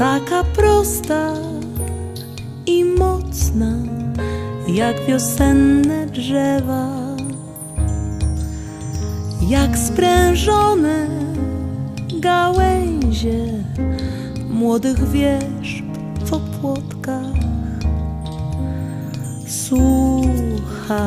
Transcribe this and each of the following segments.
Taka prosta i mocna, jak wiosenne drzewa, jak sprężone gałęzie młodych wierzb w opłotkach. Słuchaj.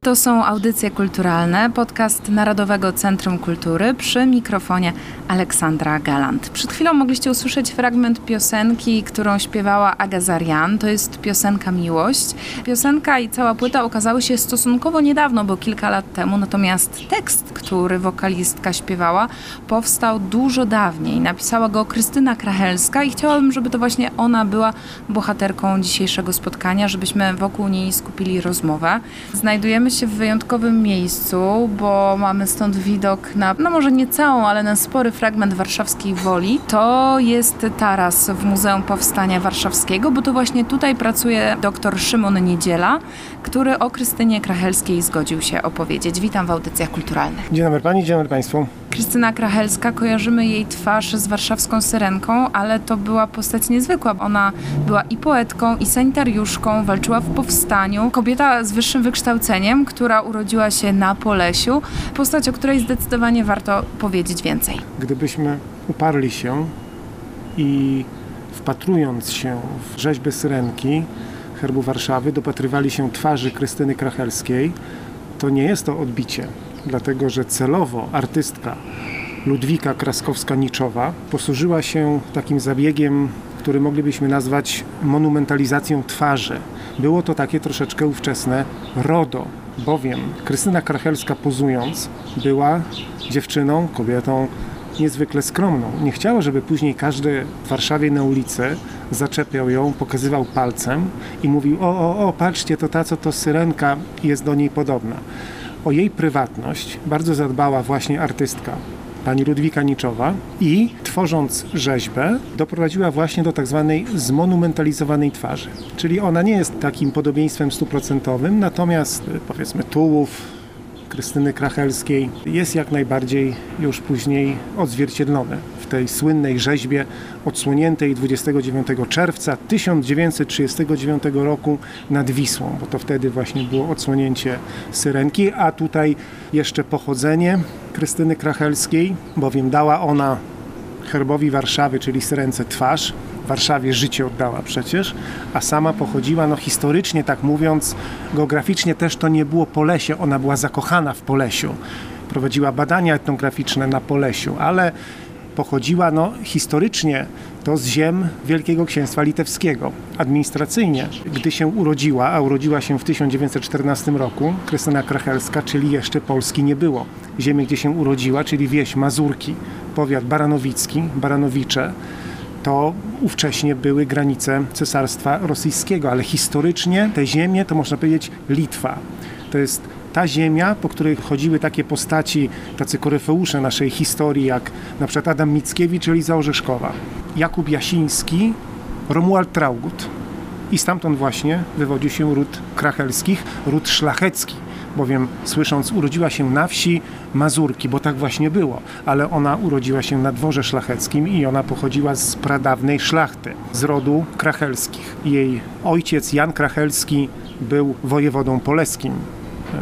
To są audycje kulturalne, podcast Narodowego Centrum Kultury przy mikrofonie Aleksandra Galant. Przed chwilą mogliście usłyszeć fragment piosenki, którą śpiewała Aga Zarian. To jest piosenka Miłość. Piosenka i cała płyta ukazały się stosunkowo niedawno, bo kilka lat temu, natomiast tekst, który wokalistka śpiewała, powstał dużo dawniej. Napisała go Krystyna Krachelska i chciałabym, żeby to właśnie ona była bohaterką dzisiejszego spotkania, żebyśmy wokół niej skupili rozmowę. Znajdujemy się w wyjątkowym miejscu, bo mamy stąd widok na, no może nie całą, ale na spory fragment warszawskiej Woli. To jest taras w Muzeum Powstania Warszawskiego, bo to właśnie tutaj pracuje dr Szymon Niedziela, który o Krystynie Krachelskiej zgodził się opowiedzieć. Witam w audycjach kulturalnych. Dzień dobry Pani, dzień dobry Państwu. Krystyna Krachelska, kojarzymy jej twarz z warszawską Syrenką, ale to była postać niezwykła. Ona była i poetką, i sanitariuszką, walczyła w powstaniu. Kobieta z wyższym wykształceniem, która urodziła się na Polesiu. Postać, o której zdecydowanie warto powiedzieć więcej. Gdybyśmy uparli się i wpatrując się w rzeźbę Syrenki, herbu Warszawy, dopatrywali się twarzy Krystyny Krachelskiej, to nie jest to odbicie, dlatego że celowo artystka Ludwika Kraskowska-Niczowa posłużyła się takim zabiegiem, który moglibyśmy nazwać monumentalizacją twarzy. Było to takie troszeczkę ówczesne RODO, bowiem Krystyna Krachelska pozując była dziewczyną, kobietą niezwykle skromną. Nie chciała, żeby później każdy w Warszawie na ulicy zaczepiał ją, pokazywał palcem i mówił: O, o, o, patrzcie, to ta, co to syrenka jest do niej podobna. O jej prywatność bardzo zadbała właśnie artystka pani Ludwika Niczowa i tworząc rzeźbę doprowadziła właśnie do tak zwanej zmonumentalizowanej twarzy. Czyli ona nie jest takim podobieństwem stuprocentowym, natomiast powiedzmy tułów Krystyny Krachelskiej jest jak najbardziej już później odzwierciedlony w tej słynnej rzeźbie odsłoniętej 29 czerwca 1939 roku nad Wisłą, bo to wtedy właśnie było odsłonięcie Syrenki, a tutaj jeszcze pochodzenie Krystyny Krachelskiej, bowiem dała ona herbowi Warszawy, czyli Syrence twarz, Warszawie życie oddała przecież, a sama pochodziła, no historycznie tak mówiąc, geograficznie też to nie było Polesie, ona była zakochana w Polesiu. Prowadziła badania etnograficzne na Polesiu, ale pochodziła no, historycznie to z ziem Wielkiego Księstwa Litewskiego. Administracyjnie, gdy się urodziła, a urodziła się w 1914 roku, Krystyna Krachelska, czyli jeszcze Polski nie było. Ziemię, gdzie się urodziła, czyli wieś Mazurki, powiat baranowicki, Baranowicze, to ówcześnie były granice Cesarstwa Rosyjskiego, ale historycznie te ziemie to można powiedzieć Litwa. To jest ta ziemia, po której chodziły takie postaci, tacy koryfeusze naszej historii, jak na przykład Adam Mickiewicz, Eliza Orzeszkowa, Jakub Jasiński, Romuald Traugut. I stamtąd właśnie wywodzi się ród krachelskich, ród szlachecki, bowiem słysząc urodziła się na wsi Mazurki, bo tak właśnie było, ale ona urodziła się na dworze szlacheckim i ona pochodziła z pradawnej szlachty, z rodu krachelskich. Jej ojciec Jan Krachelski był wojewodą poleskim,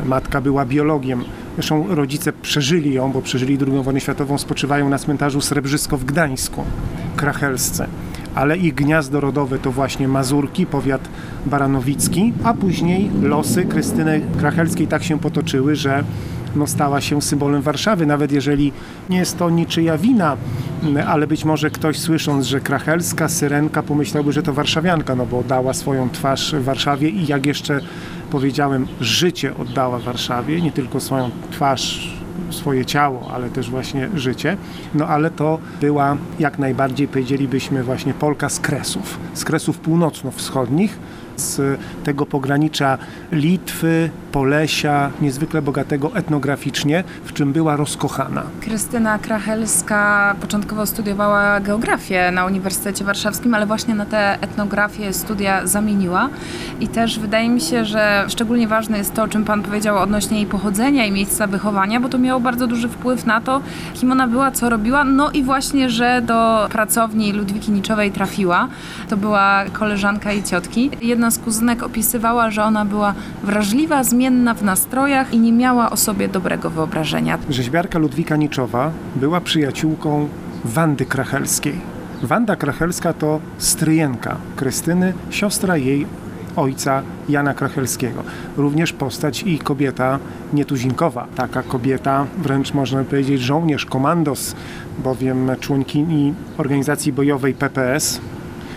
matka była biologiem. Zresztą rodzice przeżyli ją, bo przeżyli II wojnę światową, spoczywają na cmentarzu Srebrzysko w Gdańsku, krachelsce. Ale ich gniazdo rodowe to właśnie Mazurki, powiat baranowicki, a później losy Krystyny Krachelskiej tak się potoczyły, że no, stała się symbolem Warszawy, nawet jeżeli nie jest to niczyja wina, m, ale być może ktoś słysząc, że krachelska syrenka pomyślałby, że to warszawianka, no bo dała swoją twarz Warszawie i jak jeszcze powiedziałem, życie oddała Warszawie, nie tylko swoją twarz, swoje ciało, ale też właśnie życie. No ale to była jak najbardziej, powiedzielibyśmy, właśnie Polka z Kresów, z Kresów północno-wschodnich, z tego pogranicza Litwy, Polesia, niezwykle bogatego etnograficznie, w czym była rozkochana. Krystyna Krachelska początkowo studiowała geografię na Uniwersytecie Warszawskim, ale właśnie na tę etnografię studia zamieniła. I też wydaje mi się, że szczególnie ważne jest to, o czym Pan powiedział odnośnie jej pochodzenia i miejsca wychowania, bo to miało bardzo duży wpływ na to, kim ona była, co robiła. No i właśnie, że do pracowni Ludwiki Niczowej trafiła. To była koleżanka i ciotki. Jedna z kuzynek opisywała, że ona była wrażliwa, zmienna w nastrojach i nie miała o sobie dobrego wyobrażenia. Rzeźbiarka Ludwika Niczowa była przyjaciółką Wandy Krachelskiej. Wanda Krachelska to stryjenka Krystyny, siostra jej ojca Jana Krachelskiego. Również postać i kobieta nietuzinkowa. Taka kobieta, wręcz można powiedzieć żołnierz, komandos, bowiem członkini organizacji bojowej PPS.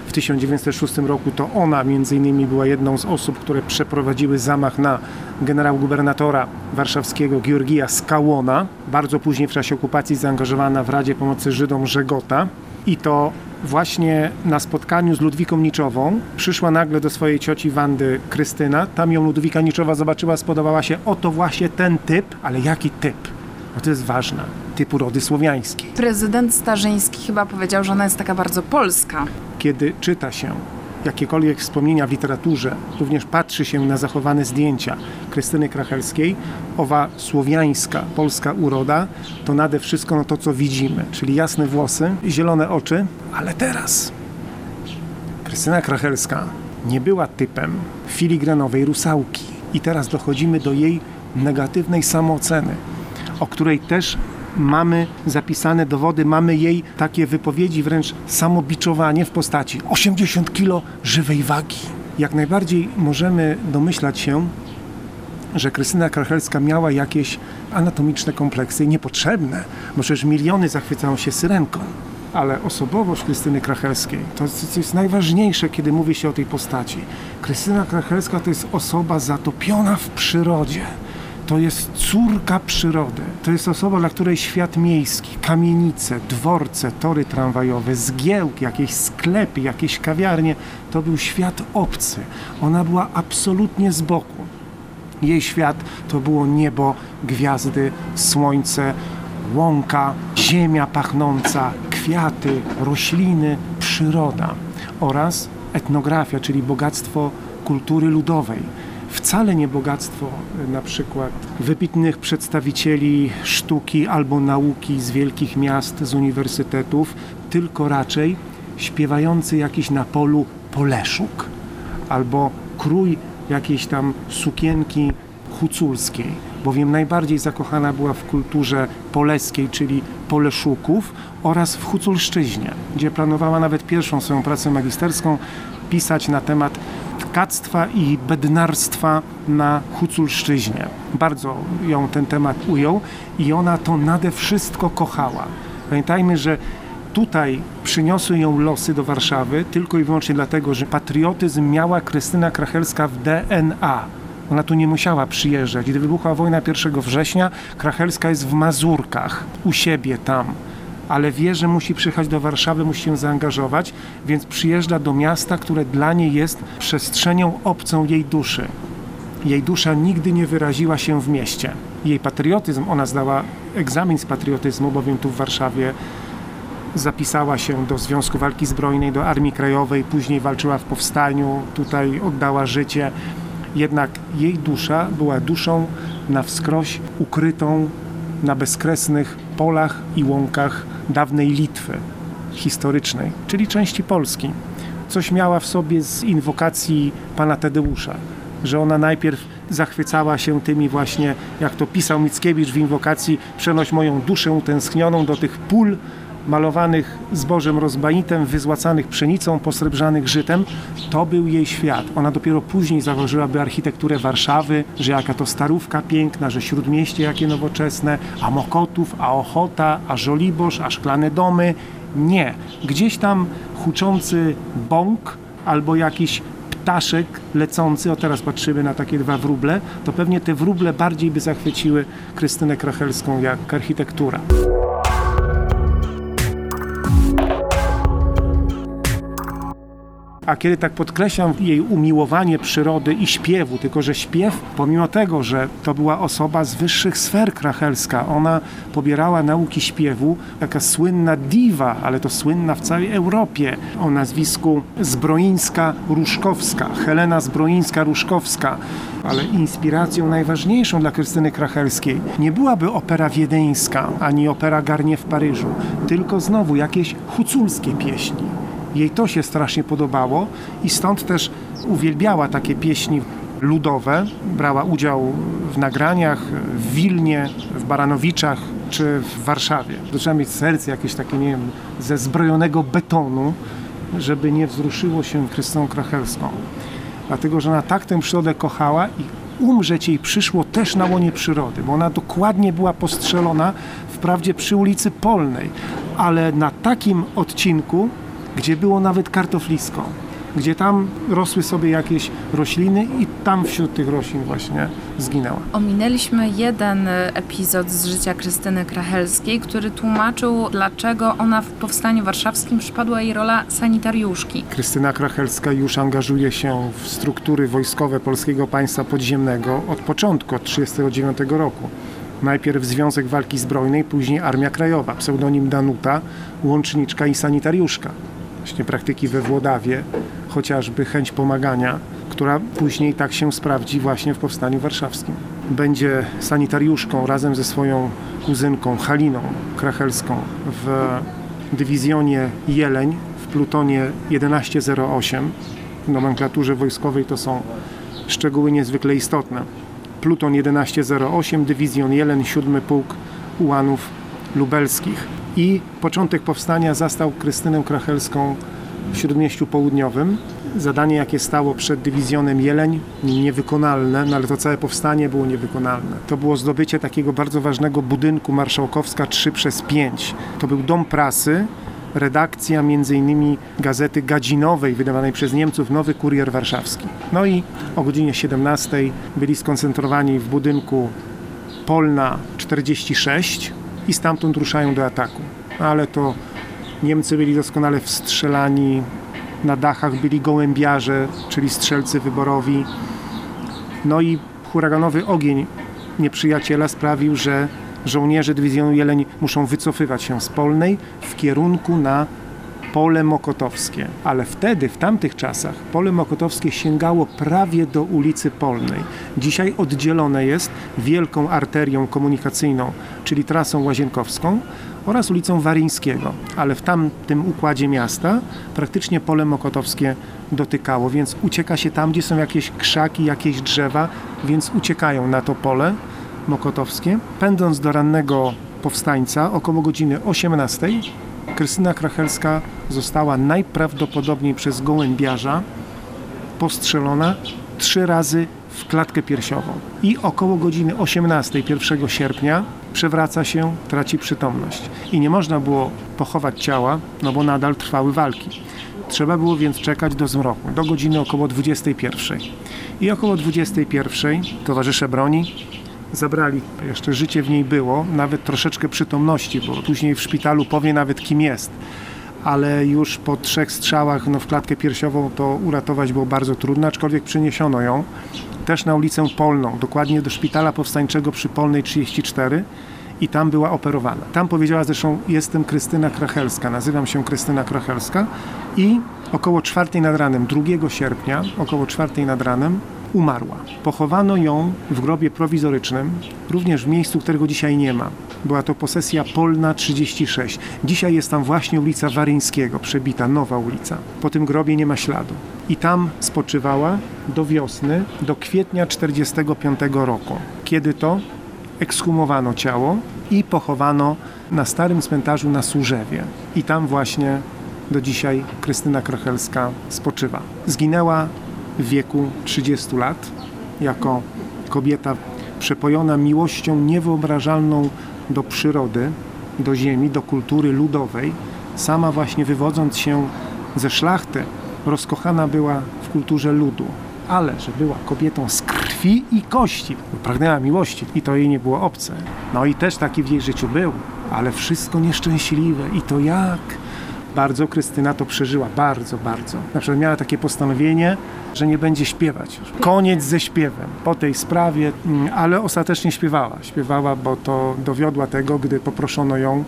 W 1906 roku to ona między innymi była jedną z osób, które przeprowadziły zamach na generał-gubernatora warszawskiego Georgija Skałona. Bardzo później w czasie okupacji zaangażowana w Radzie Pomocy Żydom Żegota. I to właśnie na spotkaniu z Ludwiką Niczową przyszła nagle do swojej cioci Wandy Krystyna. Tam ją Ludwika Niczowa zobaczyła, spodobała się. Oto właśnie ten typ, ale jaki typ? No to jest ważne. Typu rody słowiańskiej. Prezydent Starzyński chyba powiedział, że ona jest taka bardzo polska. Kiedy czyta się jakiekolwiek wspomnienia w literaturze, również patrzy się na zachowane zdjęcia Krystyny Krachelskiej, owa słowiańska, polska uroda, to nade wszystko no to, co widzimy, czyli jasne włosy, zielone oczy, ale teraz Krystyna Krachelska nie była typem filigranowej rusałki. I teraz dochodzimy do jej negatywnej samooceny, o której też mamy zapisane dowody, mamy jej takie wypowiedzi, wręcz samobiczowanie w postaci 80 kilo żywej wagi. Jak najbardziej możemy domyślać się, że Krystyna Krachelska miała jakieś anatomiczne kompleksy niepotrzebne, bo przecież miliony zachwycają się syrenką. Ale osobowość Krystyny Krachelskiej to jest, najważniejsze, kiedy mówi się o tej postaci. Krystyna Krachelska to jest osoba zatopiona w przyrodzie. To jest córka przyrody. To jest osoba, dla której świat miejski, kamienice, dworce, tory tramwajowe, zgiełki, jakieś sklepy, jakieś kawiarnie, to był świat obcy. Ona była absolutnie z boku. Jej świat to było niebo, gwiazdy, słońce, łąka, ziemia pachnąca, kwiaty, rośliny, przyroda oraz etnografia, czyli bogactwo kultury ludowej. Wcale nie bogactwo y, na przykład wybitnych przedstawicieli sztuki albo nauki z wielkich miast, z uniwersytetów, tylko raczej śpiewający jakiś na polu poleszuk albo krój jakiejś tam sukienki huculskiej, bowiem najbardziej zakochana była w kulturze poleskiej, czyli poleszuków oraz w huculszczyźnie, gdzie planowała nawet pierwszą swoją pracę magisterską pisać na temat tkactwa i bednarstwa na Huculszczyźnie. Bardzo ją ten temat ujął i ona to nade wszystko kochała. Pamiętajmy, że tutaj przyniosły ją losy do Warszawy tylko i wyłącznie dlatego, że patriotyzm miała Krystyna Krachelska w DNA. Ona tu nie musiała przyjeżdżać. Gdy wybuchła wojna 1 września, Krachelska jest w Mazurkach, u siebie tam ale wie, że musi przyjechać do Warszawy, musi się zaangażować, więc przyjeżdża do miasta, które dla niej jest przestrzenią obcą jej duszy. Jej dusza nigdy nie wyraziła się w mieście. Jej patriotyzm, ona zdała egzamin z patriotyzmu, bowiem tu w Warszawie zapisała się do Związku Walki Zbrojnej, do Armii Krajowej, później walczyła w powstaniu, tutaj oddała życie. Jednak jej dusza była duszą na wskroś ukrytą na bezkresnych polach i łąkach dawnej Litwy historycznej, czyli części Polski. Coś miała w sobie z inwokacji pana Tadeusza, że ona najpierw zachwycała się tymi właśnie, jak to pisał Mickiewicz w inwokacji, przenoś moją duszę utęsknioną do tych pól malowanych zbożem rozmaitem, wyzłacanych pszenicą, posrebrzanych żytem. To był jej świat. Ona dopiero później zauważyłaby architekturę Warszawy, że jaka to starówka piękna, że śródmieście jakie nowoczesne, a Mokotów, a Ochota, a Żoliborz, a szklane domy. Nie. Gdzieś tam huczący bąk albo jakiś ptaszek lecący, o teraz patrzymy na takie dwa wróble, to pewnie te wróble bardziej by zachwyciły Krystynę Krachelską jak architektura. A kiedy tak podkreślam jej umiłowanie przyrody i śpiewu, tylko że śpiew, pomimo tego, że to była osoba z wyższych sfer krachelska, ona pobierała nauki śpiewu, taka słynna diwa, ale to słynna w całej Europie, o nazwisku Zbroińska-Ruszkowska, Helena Zbroińska-Ruszkowska, ale inspiracją najważniejszą dla Krystyny Krachelskiej nie byłaby opera wiedeńska, ani opera Garnie w Paryżu, tylko znowu jakieś huculskie pieśni. Jej to się strasznie podobało i stąd też uwielbiała takie pieśni ludowe. Brała udział w nagraniach w Wilnie, w Baranowiczach czy w Warszawie. Trzeba mieć serce jakieś takie, nie wiem, ze zbrojonego betonu, żeby nie wzruszyło się Krystyną Krachelską. Dlatego, że ona tak tę przyrodę kochała i umrzeć jej przyszło też na łonie przyrody, bo ona dokładnie była postrzelona wprawdzie przy ulicy Polnej, ale na takim odcinku, gdzie było nawet kartoflisko, gdzie tam rosły sobie jakieś rośliny i tam wśród tych roślin właśnie zginęła. Ominęliśmy jeden e, epizod z życia Krystyny Krachelskiej, który tłumaczył, dlaczego ona w Powstaniu Warszawskim przypadła jej rola sanitariuszki. Krystyna Krachelska już angażuje się w struktury wojskowe Polskiego Państwa Podziemnego od początku, od 1939 roku. Najpierw Związek Walki Zbrojnej, później Armia Krajowa, pseudonim Danuta, łączniczka i sanitariuszka. Właśnie praktyki we Włodawie, chociażby chęć pomagania, która później tak się sprawdzi właśnie w Powstaniu Warszawskim. Będzie sanitariuszką razem ze swoją kuzynką Haliną Krachelską w dywizjonie Jeleń w plutonie 1108. W nomenklaturze wojskowej to są szczegóły niezwykle istotne. Pluton 1108, dywizjon Jeleń, 7 pułk ułanów lubelskich. I początek powstania zastał Krystynę Krachelską w Śródmieściu Południowym. Zadanie, jakie stało przed dywizjonem Jeleń, niewykonalne, no ale to całe powstanie było niewykonalne. To było zdobycie takiego bardzo ważnego budynku Marszałkowska 3 przez 5. To był dom prasy, redakcja m.in. gazety gadzinowej wydawanej przez Niemców Nowy Kurier Warszawski. No i o godzinie 17 byli skoncentrowani w budynku Polna 46 i stamtąd ruszają do ataku. Ale to Niemcy byli doskonale wstrzelani, na dachach byli gołębiarze, czyli strzelcy wyborowi. No i huraganowy ogień nieprzyjaciela sprawił, że żołnierze dywizjonu Jeleń muszą wycofywać się z Polnej w kierunku na pole mokotowskie. Ale wtedy, w tamtych czasach, pole mokotowskie sięgało prawie do ulicy Polnej. Dzisiaj oddzielone jest wielką arterią komunikacyjną, czyli trasą łazienkowską oraz ulicą Waryńskiego. Ale w tamtym układzie miasta praktycznie pole mokotowskie dotykało, więc ucieka się tam, gdzie są jakieś krzaki, jakieś drzewa, więc uciekają na to pole mokotowskie. Pędząc do rannego powstańca około godziny 18 Krystyna Krachelska została najprawdopodobniej przez gołębiarza postrzelona trzy razy w klatkę piersiową. I około godziny 18 1 sierpnia przewraca się, traci przytomność. I nie można było pochować ciała, no bo nadal trwały walki. Trzeba było więc czekać do zmroku, do godziny około 21. I około 21 towarzysze broni zabrali. Jeszcze życie w niej było, nawet troszeczkę przytomności, bo później w szpitalu powie nawet kim jest. Ale już po trzech strzałach no, w klatkę piersiową to uratować było bardzo trudno, aczkolwiek przeniesiono ją też na ulicę Polną, dokładnie do szpitala powstańczego przy Polnej 34 i tam była operowana. Tam powiedziała zresztą, jestem Krystyna Krachelska, nazywam się Krystyna Krachelska i około czwartej nad ranem, 2 sierpnia, około czwartej nad ranem umarła. Pochowano ją w grobie prowizorycznym, również w miejscu, którego dzisiaj nie ma. Była to posesja Polna 36. Dzisiaj jest tam właśnie ulica Waryńskiego, przebita, nowa ulica. Po tym grobie nie ma śladu. I tam spoczywała do wiosny, do kwietnia 45 roku. Kiedy to? ekshumowano ciało i pochowano na starym cmentarzu na Służewie. I tam właśnie do dzisiaj Krystyna Krochelska spoczywa. Zginęła w wieku 30 lat jako kobieta przepojona miłością niewyobrażalną do przyrody, do ziemi, do kultury ludowej. Sama właśnie wywodząc się ze szlachty, rozkochana była w kulturze ludu, ale że była kobietą z krwi i kości, pragnęła miłości i to jej nie było obce. No i też taki w jej życiu był, ale wszystko nieszczęśliwe i to jak? Bardzo Krystyna to przeżyła, bardzo, bardzo. Na przykład miała takie postanowienie, że nie będzie śpiewać już. Koniec ze śpiewem po tej sprawie, mm, ale ostatecznie śpiewała. Śpiewała, bo to dowiodła tego, gdy poproszono ją,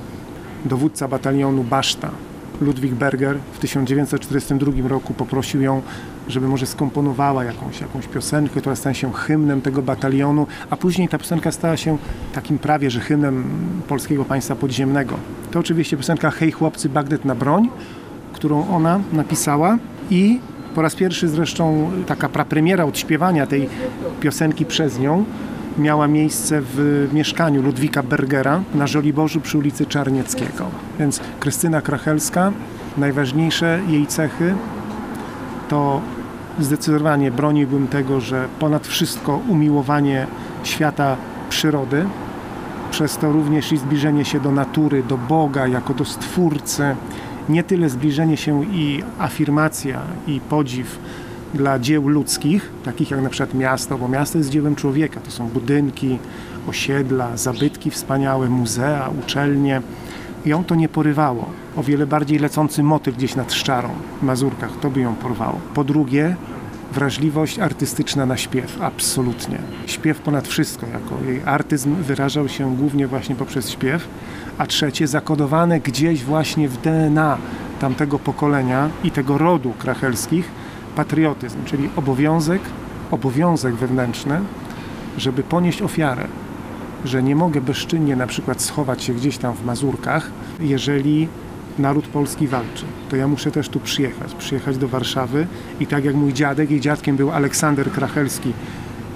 dowódca batalionu Baszta, Ludwig Berger w 1942 roku poprosił ją, żeby może skomponowała jakąś, jakąś piosenkę, która stała się hymnem tego batalionu, a później ta piosenka stała się takim prawie, że hymnem polskiego państwa podziemnego. To oczywiście piosenka Hej chłopcy, Bagdet na broń, którą ona napisała i po raz pierwszy zresztą taka prapremiera odśpiewania tej piosenki przez nią miała miejsce w mieszkaniu Ludwika Bergera na Żoliborzu przy ulicy Czarnieckiego. Więc Krystyna Krachelska, najważniejsze jej cechy to zdecydowanie broniłbym tego, że ponad wszystko umiłowanie świata przyrody, przez to również i zbliżenie się do natury, do Boga jako do Stwórcy, nie tyle zbliżenie się i afirmacja i podziw dla dzieł ludzkich, takich jak na przykład miasto, bo miasto jest dziełem człowieka. To są budynki, osiedla, zabytki wspaniałe, muzea, uczelnie. Ją to nie porywało. O wiele bardziej lecący motyl gdzieś nad Szczarą, w Mazurkach, to by ją porwało. Po drugie, wrażliwość artystyczna na śpiew, absolutnie. Śpiew ponad wszystko, jako jej artyzm wyrażał się głównie właśnie poprzez śpiew. A trzecie, zakodowane gdzieś właśnie w DNA tamtego pokolenia i tego rodu krachelskich, patriotyzm, czyli obowiązek, obowiązek wewnętrzny, żeby ponieść ofiarę, że nie mogę bezczynnie na przykład schować się gdzieś tam w Mazurkach, jeżeli naród polski walczy. To ja muszę też tu przyjechać, przyjechać do Warszawy i tak jak mój dziadek, jej dziadkiem był Aleksander Krachelski,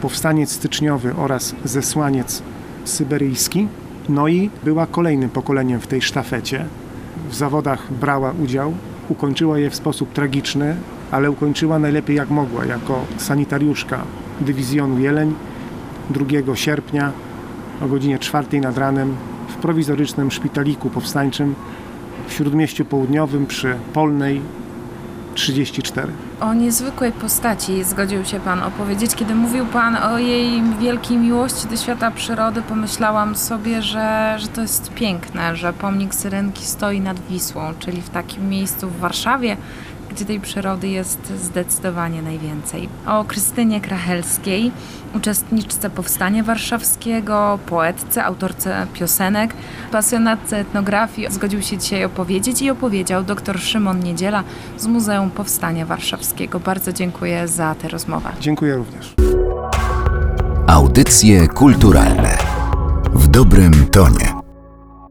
powstaniec styczniowy oraz zesłaniec syberyjski, no i była kolejnym pokoleniem w tej sztafecie. W zawodach brała udział, ukończyła je w sposób tragiczny, ale ukończyła najlepiej jak mogła, jako sanitariuszka dywizjonu Jeleń 2 sierpnia o godzinie 4 nad ranem w prowizorycznym szpitaliku powstańczym w Śródmieściu Południowym przy Polnej 34. O niezwykłej postaci zgodził się Pan opowiedzieć. Kiedy mówił Pan o jej wielkiej miłości do świata przyrody, pomyślałam sobie, że, że to jest piękne, że pomnik Syrenki stoi nad Wisłą, czyli w takim miejscu w Warszawie, gdzie tej przyrody jest zdecydowanie najwięcej. O Krystynie Krachelskiej, uczestniczce Powstania Warszawskiego, poetce, autorce piosenek, pasjonatce etnografii zgodził się dzisiaj opowiedzieć i opowiedział dr Szymon Niedziela z Muzeum Powstania Warszawskiego. Bardzo dziękuję za tę rozmowę. Dziękuję również. Audycje kulturalne w dobrym tonie.